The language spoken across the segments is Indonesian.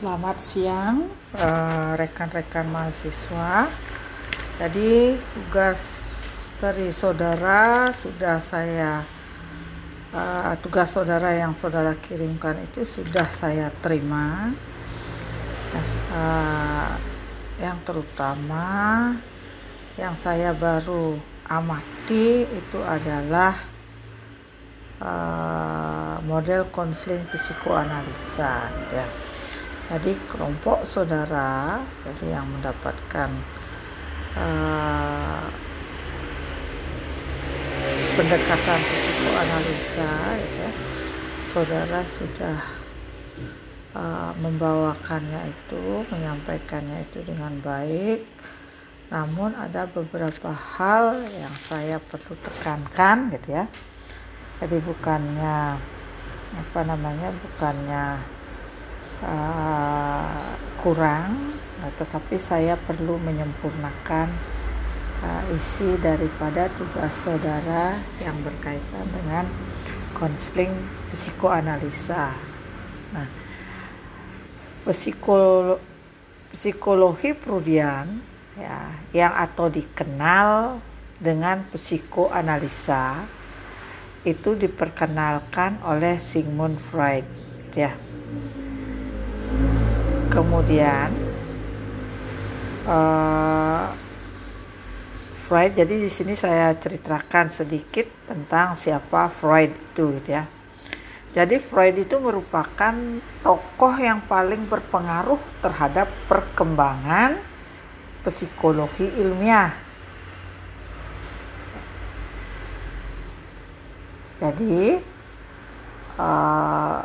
Selamat siang eh, rekan-rekan mahasiswa. Jadi tugas dari saudara sudah saya uh, tugas saudara yang saudara kirimkan itu sudah saya terima. uh, yang terutama yang saya baru amati itu adalah uh, model konseling psikoanalisa ya jadi kelompok saudara jadi yang mendapatkan uh, pendekatan psikoanalisa ya. Saudara sudah uh, membawakannya itu menyampaikannya itu dengan baik. Namun ada beberapa hal yang saya perlu tekankan gitu ya. Jadi bukannya apa namanya bukannya uh, kurang uh, tetapi saya perlu menyempurnakan uh, isi daripada tugas saudara yang berkaitan dengan konseling psikoanalisa. Nah, psikolo psikologi prudian ya yang atau dikenal dengan psikoanalisa itu diperkenalkan oleh Sigmund Freud ya kemudian uh, Freud jadi di sini saya ceritakan sedikit tentang siapa Freud itu gitu ya. Jadi Freud itu merupakan tokoh yang paling berpengaruh terhadap perkembangan psikologi ilmiah. Jadi uh,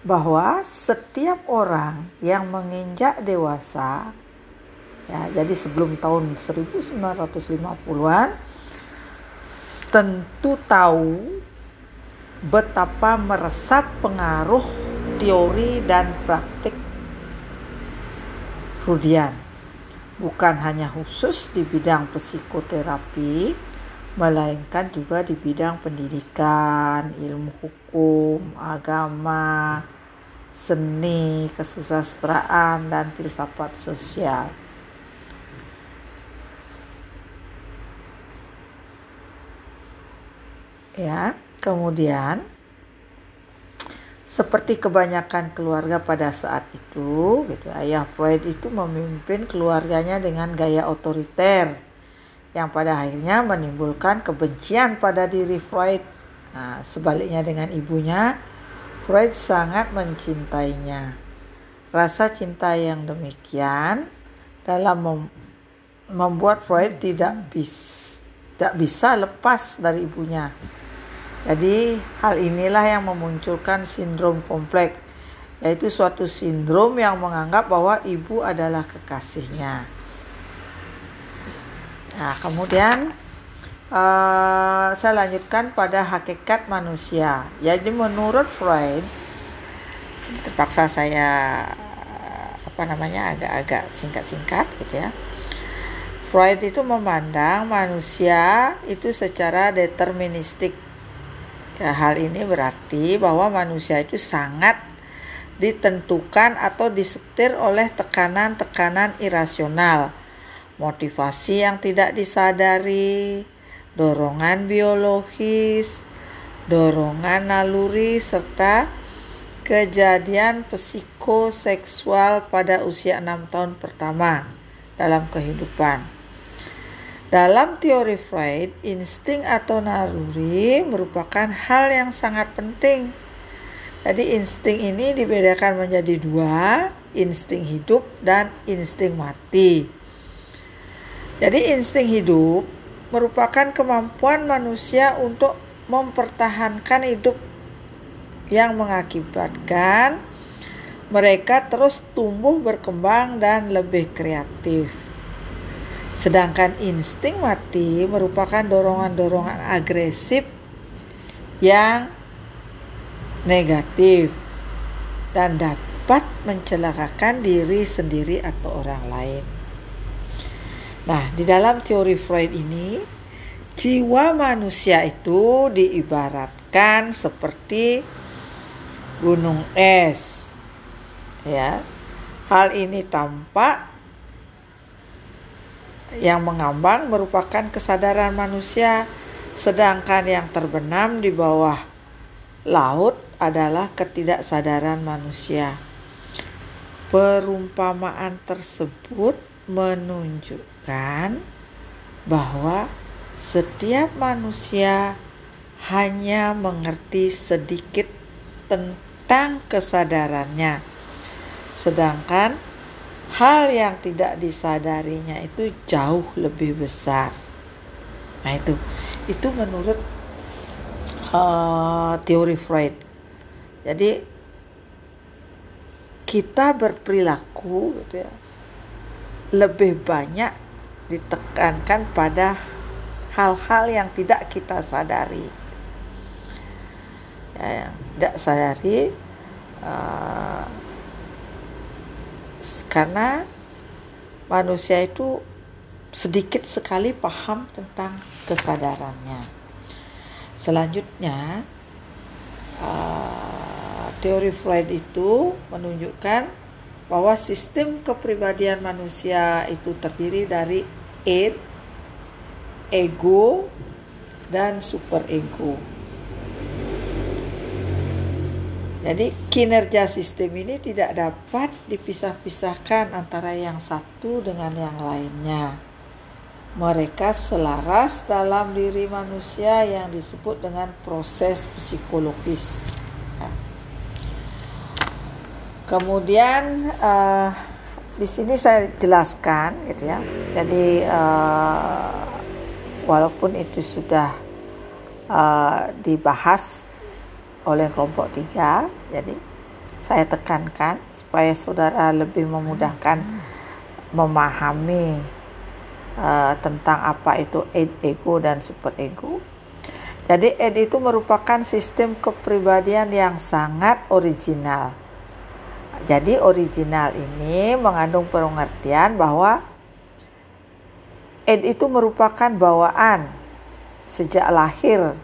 bahwa setiap orang yang menginjak dewasa ya jadi sebelum tahun 1950-an tentu tahu betapa meresap pengaruh teori dan praktik Freudian bukan hanya khusus di bidang psikoterapi melainkan juga di bidang pendidikan, ilmu hukum, agama, seni, kesusastraan, dan filsafat sosial. Ya, kemudian seperti kebanyakan keluarga pada saat itu, gitu, ayah Freud itu memimpin keluarganya dengan gaya otoriter yang pada akhirnya menimbulkan kebencian pada diri Freud. Nah, sebaliknya dengan ibunya, Freud sangat mencintainya. Rasa cinta yang demikian dalam mem membuat Freud tidak bis tidak bisa lepas dari ibunya. Jadi hal inilah yang memunculkan sindrom kompleks, yaitu suatu sindrom yang menganggap bahwa ibu adalah kekasihnya. Nah, kemudian uh, saya lanjutkan pada hakikat manusia. Jadi menurut Freud, terpaksa saya apa namanya agak-agak singkat-singkat gitu ya. Freud itu memandang manusia itu secara deterministik. Ya, hal ini berarti bahwa manusia itu sangat ditentukan atau disetir oleh tekanan-tekanan irasional motivasi yang tidak disadari, dorongan biologis, dorongan naluri, serta kejadian psikoseksual pada usia enam tahun pertama dalam kehidupan. Dalam teori Freud, insting atau naluri merupakan hal yang sangat penting. Jadi insting ini dibedakan menjadi dua, insting hidup dan insting mati. Jadi insting hidup merupakan kemampuan manusia untuk mempertahankan hidup yang mengakibatkan mereka terus tumbuh berkembang dan lebih kreatif. Sedangkan insting mati merupakan dorongan-dorongan agresif yang negatif dan dapat mencelakakan diri sendiri atau orang lain. Nah, di dalam teori Freud ini, jiwa manusia itu diibaratkan seperti gunung es Ya. Hal ini tampak yang mengambang merupakan kesadaran manusia sedangkan yang terbenam di bawah laut adalah ketidaksadaran manusia. Perumpamaan tersebut menunjukkan bahwa setiap manusia hanya mengerti sedikit tentang kesadarannya, sedangkan hal yang tidak disadarinya itu jauh lebih besar. Nah itu, itu menurut uh, teori Freud. Jadi kita berperilaku gitu ya, lebih banyak ditekankan pada hal-hal yang tidak kita sadari ya, yang tidak sadari uh, karena manusia itu sedikit sekali paham tentang kesadarannya. Selanjutnya, uh, teori Freud itu menunjukkan bahwa sistem kepribadian manusia itu terdiri dari id, ego, dan superego. Jadi kinerja sistem ini tidak dapat dipisah-pisahkan antara yang satu dengan yang lainnya. Mereka selaras dalam diri manusia yang disebut dengan proses psikologis. Kemudian uh, di sini saya jelaskan gitu ya. Jadi uh, walaupun itu sudah uh, dibahas oleh kelompok tiga, jadi saya tekankan supaya saudara lebih memudahkan memahami uh, tentang apa itu ego dan super ego. Jadi ed itu merupakan sistem kepribadian yang sangat original jadi original ini mengandung pengertian bahwa ed itu merupakan bawaan sejak lahir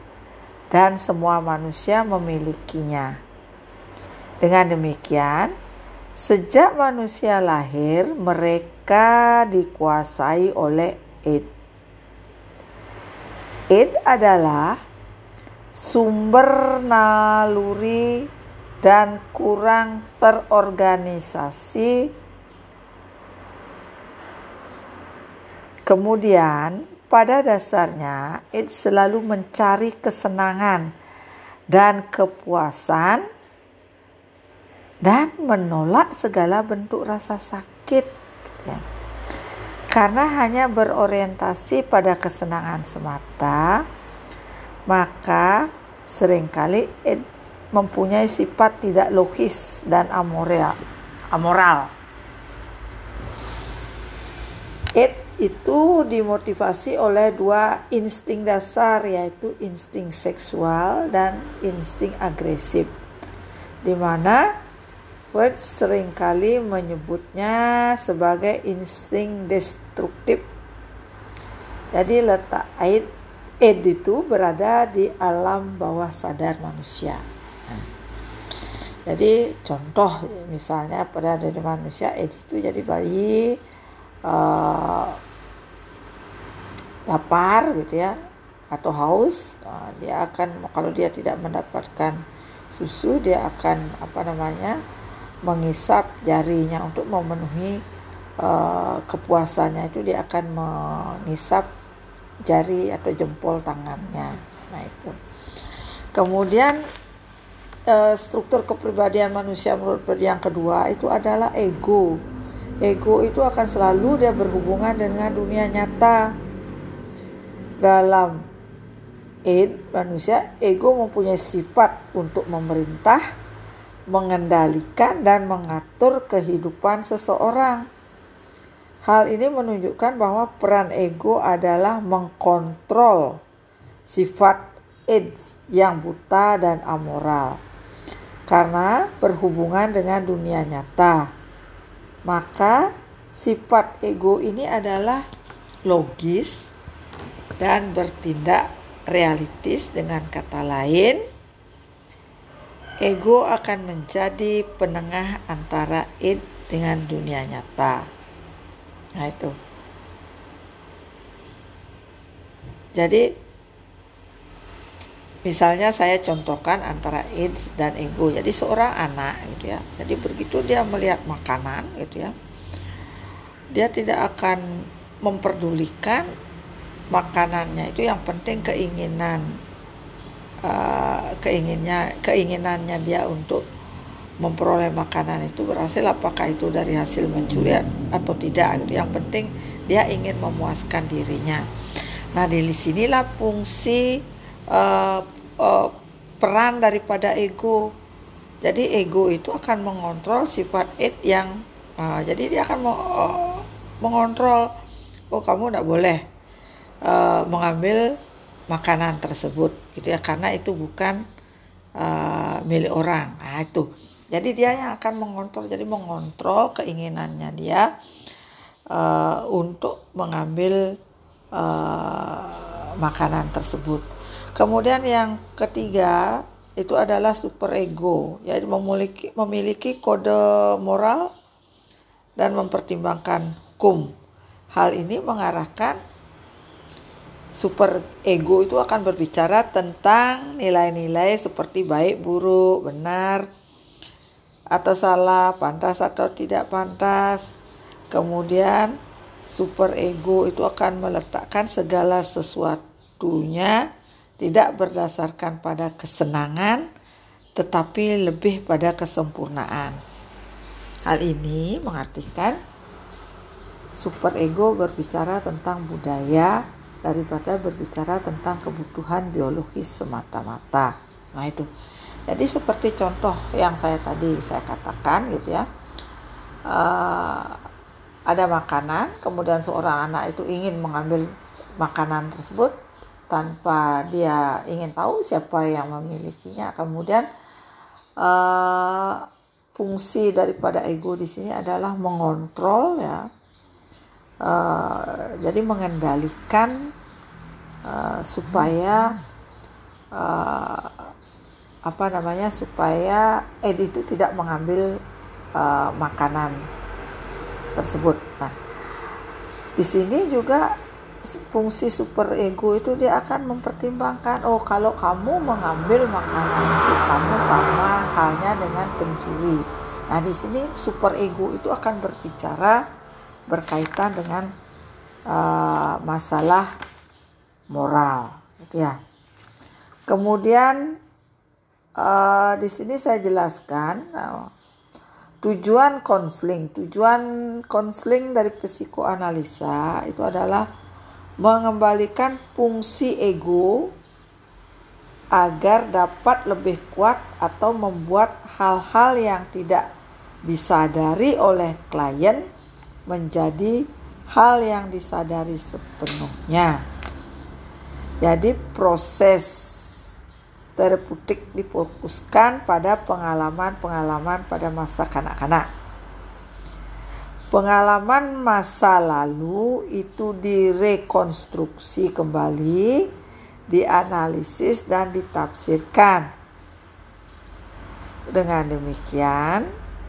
dan semua manusia memilikinya. Dengan demikian, sejak manusia lahir mereka dikuasai oleh id. Id adalah sumber naluri dan kurang terorganisasi. Kemudian, pada dasarnya, it selalu mencari kesenangan dan kepuasan dan menolak segala bentuk rasa sakit. Ya. Karena hanya berorientasi pada kesenangan semata, maka sering kali it mempunyai sifat tidak logis dan amoral. amoral. It itu dimotivasi oleh dua insting dasar yaitu insting seksual dan insting agresif. Di mana Freud sering kali menyebutnya sebagai insting destruktif. Jadi letak id, id itu berada di alam bawah sadar manusia. Jadi contoh misalnya pada dari manusia AIDS itu jadi bayi uh, lapar gitu ya atau haus uh, dia akan kalau dia tidak mendapatkan susu dia akan apa namanya mengisap jarinya untuk memenuhi uh, kepuasannya itu dia akan mengisap jari atau jempol tangannya. Nah itu. Kemudian uh, struktur kepribadian manusia menurut yang kedua itu adalah ego. Ego itu akan selalu dia berhubungan dengan dunia nyata. Dalam id manusia, ego mempunyai sifat untuk memerintah, mengendalikan dan mengatur kehidupan seseorang. Hal ini menunjukkan bahwa peran ego adalah mengkontrol sifat id yang buta dan amoral karena berhubungan dengan dunia nyata. Maka sifat ego ini adalah logis dan bertindak realistis dengan kata lain ego akan menjadi penengah antara id dengan dunia nyata. Nah itu. Jadi misalnya saya contohkan antara id dan ego. Jadi seorang anak gitu ya. Jadi begitu dia melihat makanan gitu ya. Dia tidak akan memperdulikan makanannya itu yang penting keinginan uh, keinginnya keinginannya dia untuk memperoleh makanan itu berhasil apakah itu dari hasil mencuri atau tidak gitu. Yang penting dia ingin memuaskan dirinya. Nah di sinilah fungsi uh, uh, peran daripada ego. Jadi ego itu akan mengontrol sifat it yang uh, jadi dia akan uh, mengontrol oh kamu tidak boleh uh, mengambil makanan tersebut gitu ya karena itu bukan uh, milik orang. Nah itu. Jadi dia yang akan mengontrol jadi mengontrol keinginannya dia uh, untuk mengambil uh, makanan tersebut kemudian yang ketiga itu adalah super ego yaitu memiliki memiliki kode moral dan mempertimbangkan hukum hal ini mengarahkan super ego itu akan berbicara tentang nilai-nilai seperti baik, buruk, benar, atau salah, pantas atau tidak pantas. Kemudian super ego itu akan meletakkan segala sesuatunya tidak berdasarkan pada kesenangan tetapi lebih pada kesempurnaan. Hal ini mengartikan super ego berbicara tentang budaya daripada berbicara tentang kebutuhan biologis semata-mata. Nah itu. Jadi seperti contoh yang saya tadi saya katakan gitu ya. Uh, ada makanan, kemudian seorang anak itu ingin mengambil makanan tersebut tanpa dia ingin tahu siapa yang memilikinya. Kemudian uh, fungsi daripada ego di sini adalah mengontrol ya uh, jadi mengendalikan uh, supaya uh, apa namanya supaya Ed itu tidak mengambil uh, makanan tersebut. Nah, di sini juga fungsi super ego itu dia akan mempertimbangkan oh kalau kamu mengambil makanan itu kamu sama halnya dengan pencuri. Nah, di sini super ego itu akan berbicara berkaitan dengan uh, masalah moral gitu ya. Kemudian uh, di sini saya jelaskan uh, tujuan konseling. Tujuan konseling dari psikoanalisa itu adalah mengembalikan fungsi ego agar dapat lebih kuat atau membuat hal-hal yang tidak disadari oleh klien menjadi hal yang disadari sepenuhnya. Jadi proses terapeutik difokuskan pada pengalaman-pengalaman pada masa kanak-kanak. Pengalaman masa lalu itu direkonstruksi kembali, dianalisis dan ditafsirkan. Dengan demikian,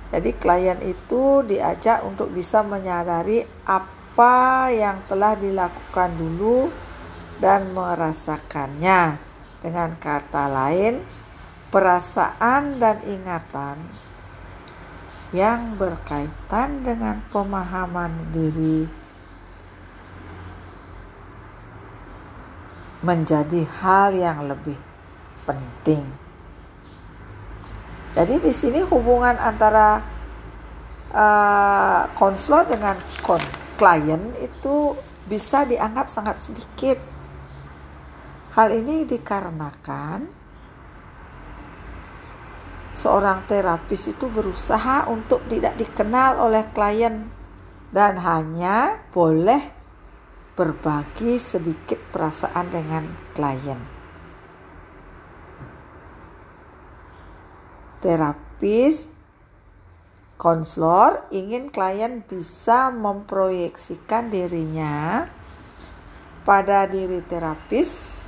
jadi klien itu diajak untuk bisa menyadari apa yang telah dilakukan dulu dan merasakannya. Dengan kata lain, perasaan dan ingatan yang berkaitan dengan pemahaman diri menjadi hal yang lebih penting. Jadi di sini hubungan antara uh, dengan klien itu bisa dianggap sangat sedikit. Hal ini dikarenakan seorang terapis itu berusaha untuk tidak dikenal oleh klien dan hanya boleh berbagi sedikit perasaan dengan klien. terapis konselor ingin klien bisa memproyeksikan dirinya pada diri terapis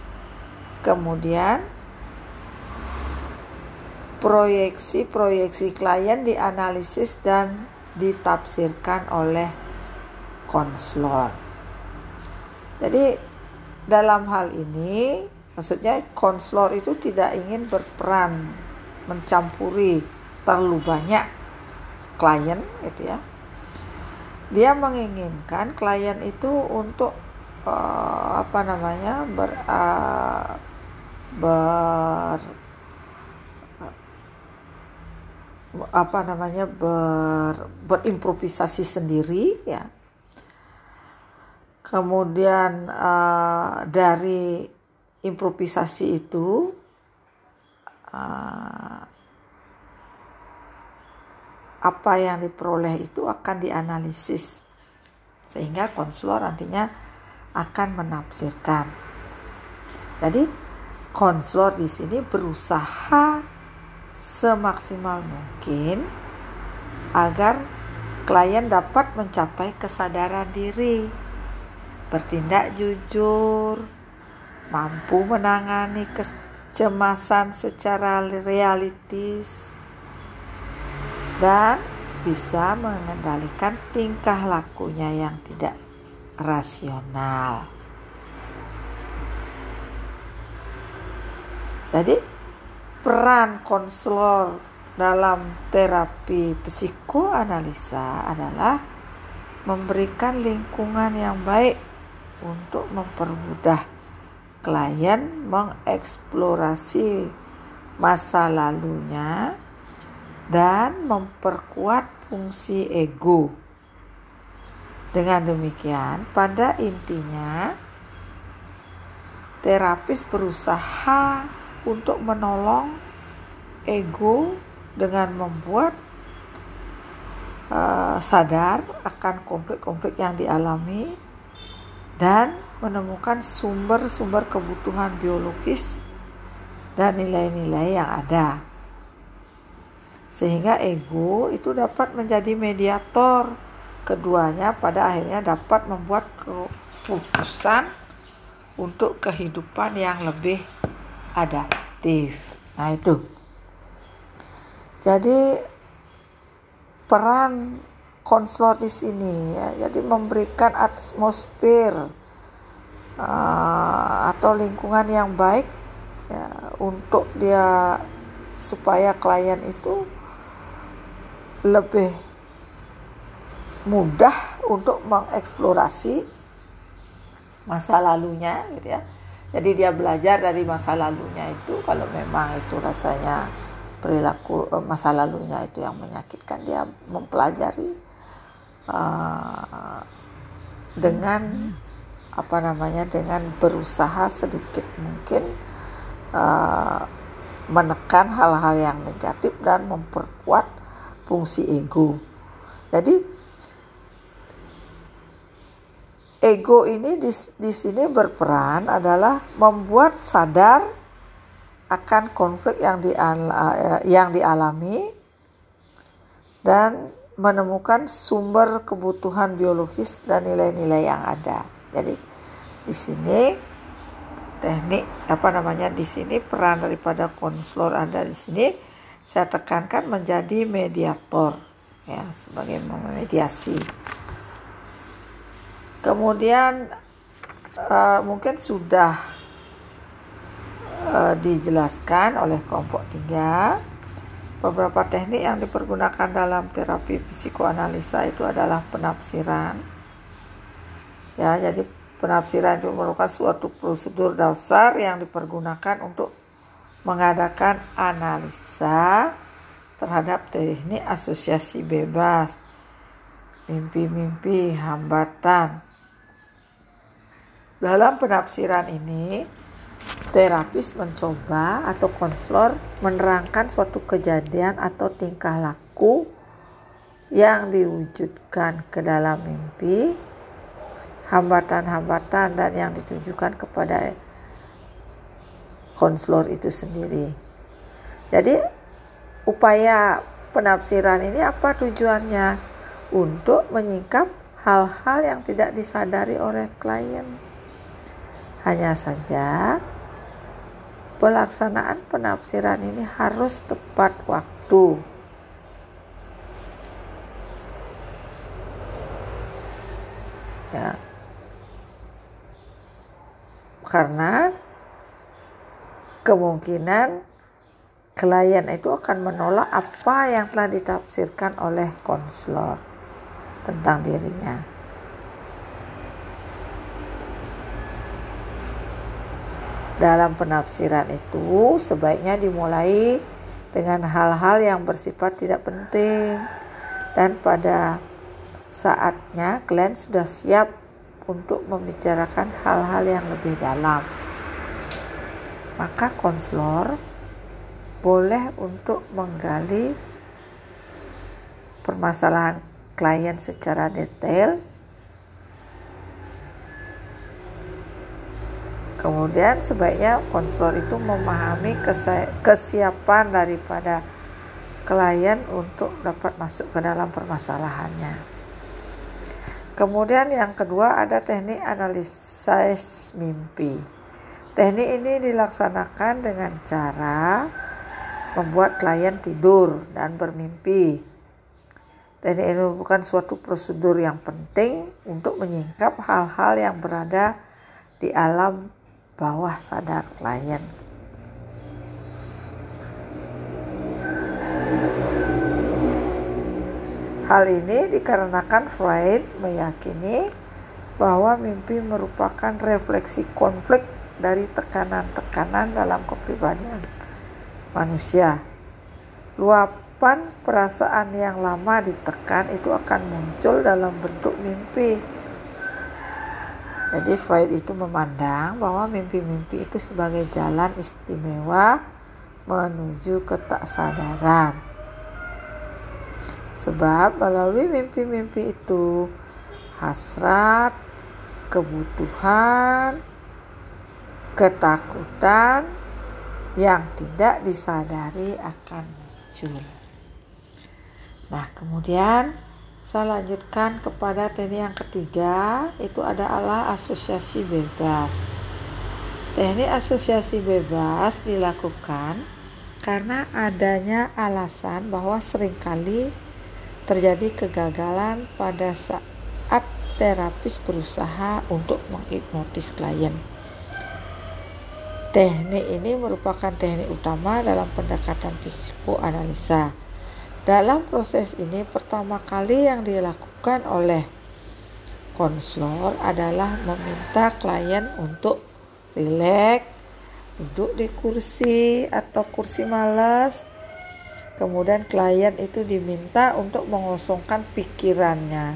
kemudian proyeksi-proyeksi klien dianalisis dan ditafsirkan oleh konselor. Jadi dalam hal ini maksudnya konselor itu tidak ingin berperan mencampuri terlalu banyak klien gitu ya. Dia menginginkan klien itu untuk uh, apa namanya ber uh, ber apa namanya ber, berimprovisasi sendiri ya. Kemudian uh, dari improvisasi itu uh, apa yang diperoleh itu akan dianalisis. Sehingga konselor nantinya akan menafsirkan. Jadi konselor di sini berusaha semaksimal mungkin agar klien dapat mencapai kesadaran diri, bertindak jujur, mampu menangani kecemasan secara realistis, dan bisa mengendalikan tingkah lakunya yang tidak rasional. Jadi peran konselor dalam terapi psikoanalisa adalah memberikan lingkungan yang baik untuk mempermudah klien mengeksplorasi masa lalunya dan memperkuat fungsi ego. Dengan demikian, pada intinya terapis berusaha untuk menolong ego dengan membuat uh, sadar akan konflik-konflik yang dialami dan menemukan sumber-sumber kebutuhan biologis dan nilai-nilai yang ada. Sehingga ego itu dapat menjadi mediator keduanya pada akhirnya dapat membuat keputusan untuk kehidupan yang lebih adaptif. Nah, itu. Jadi peran konselor di sini ya, jadi memberikan atmosfer uh, atau lingkungan yang baik ya, untuk dia supaya klien itu lebih mudah untuk mengeksplorasi masa lalunya gitu ya jadi dia belajar dari masa lalunya itu kalau memang itu rasanya perilaku eh, masa lalunya itu yang menyakitkan dia mempelajari uh, dengan apa namanya dengan berusaha sedikit mungkin uh, menekan hal-hal yang negatif dan memperkuat fungsi ego. Jadi ego ini di, di sini berperan adalah membuat sadar akan konflik yang di, yang dialami dan menemukan sumber kebutuhan biologis dan nilai-nilai yang ada. Jadi di sini teknik apa namanya di sini peran daripada konselor ada di sini saya tekankan menjadi mediator ya sebagai memediasi Kemudian uh, mungkin sudah uh, dijelaskan oleh kelompok tiga beberapa teknik yang dipergunakan dalam terapi psikoanalisa itu adalah penafsiran. Ya, jadi penafsiran itu merupakan suatu prosedur dasar yang dipergunakan untuk mengadakan analisa terhadap teknik asosiasi bebas, mimpi-mimpi, hambatan, dalam penafsiran ini, terapis mencoba atau konselor menerangkan suatu kejadian atau tingkah laku yang diwujudkan ke dalam mimpi, hambatan-hambatan dan yang ditujukan kepada konselor itu sendiri. Jadi upaya penafsiran ini apa tujuannya? Untuk menyingkap hal-hal yang tidak disadari oleh klien. Hanya saja pelaksanaan penafsiran ini harus tepat waktu. Ya. Karena kemungkinan klien itu akan menolak apa yang telah ditafsirkan oleh konselor tentang dirinya. Dalam penafsiran itu sebaiknya dimulai dengan hal-hal yang bersifat tidak penting dan pada saatnya klien sudah siap untuk membicarakan hal-hal yang lebih dalam. Maka konselor boleh untuk menggali permasalahan klien secara detail Kemudian sebaiknya konselor itu memahami kesiapan daripada klien untuk dapat masuk ke dalam permasalahannya. Kemudian yang kedua ada teknik analisis mimpi. Teknik ini dilaksanakan dengan cara membuat klien tidur dan bermimpi. Teknik ini bukan suatu prosedur yang penting untuk menyingkap hal-hal yang berada di alam bawah sadar klien. Hal ini dikarenakan Freud meyakini bahwa mimpi merupakan refleksi konflik dari tekanan-tekanan dalam kepribadian manusia. Luapan perasaan yang lama ditekan itu akan muncul dalam bentuk mimpi jadi Freud itu memandang bahwa mimpi-mimpi itu sebagai jalan istimewa menuju ketaksadaran. Sebab melalui mimpi-mimpi itu hasrat, kebutuhan, ketakutan yang tidak disadari akan muncul. Nah, kemudian saya lanjutkan kepada teknik yang ketiga, itu adalah asosiasi bebas. Teknik asosiasi bebas dilakukan karena adanya alasan bahwa sering kali terjadi kegagalan pada saat terapis berusaha untuk menghipnotis klien. Teknik ini merupakan teknik utama dalam pendekatan psikoanalisa dalam proses ini pertama kali yang dilakukan oleh konselor adalah meminta klien untuk rileks, duduk di kursi atau kursi malas. Kemudian klien itu diminta untuk mengosongkan pikirannya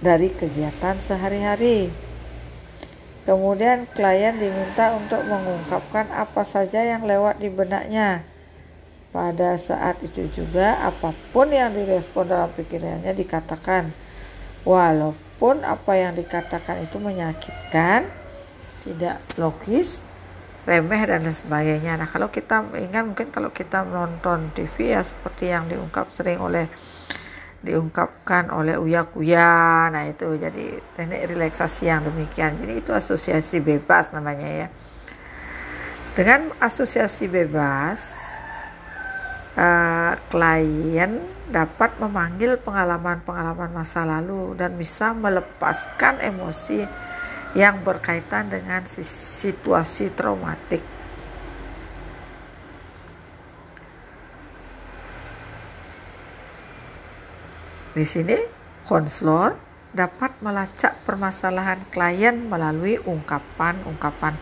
dari kegiatan sehari-hari. Kemudian klien diminta untuk mengungkapkan apa saja yang lewat di benaknya pada saat itu juga apa pun yang direspon dalam pikirannya dikatakan walaupun apa yang dikatakan itu menyakitkan, tidak logis, remeh dan sebagainya. Nah, kalau kita ingat mungkin kalau kita menonton TV ya seperti yang diungkap sering oleh diungkapkan oleh Uya Kuya. Nah, itu jadi teknik relaksasi yang demikian. Jadi itu asosiasi bebas namanya ya. Dengan asosiasi bebas uh, klien dapat memanggil pengalaman-pengalaman masa lalu dan bisa melepaskan emosi yang berkaitan dengan situasi traumatik. Di sini, konselor dapat melacak permasalahan klien melalui ungkapan-ungkapan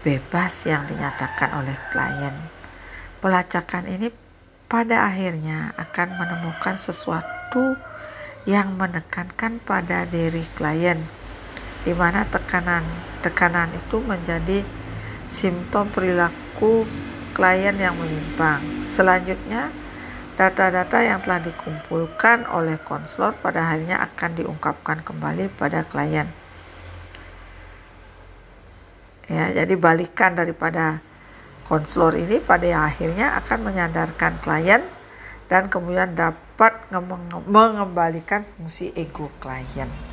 bebas yang dinyatakan oleh klien. Pelacakan ini pada akhirnya akan menemukan sesuatu yang menekankan pada diri klien di mana tekanan tekanan itu menjadi simptom perilaku klien yang menyimpang. Selanjutnya, data-data yang telah dikumpulkan oleh konselor pada akhirnya akan diungkapkan kembali pada klien. Ya, jadi balikan daripada konselor ini pada akhirnya akan menyadarkan klien dan kemudian dapat mengembalikan fungsi ego klien.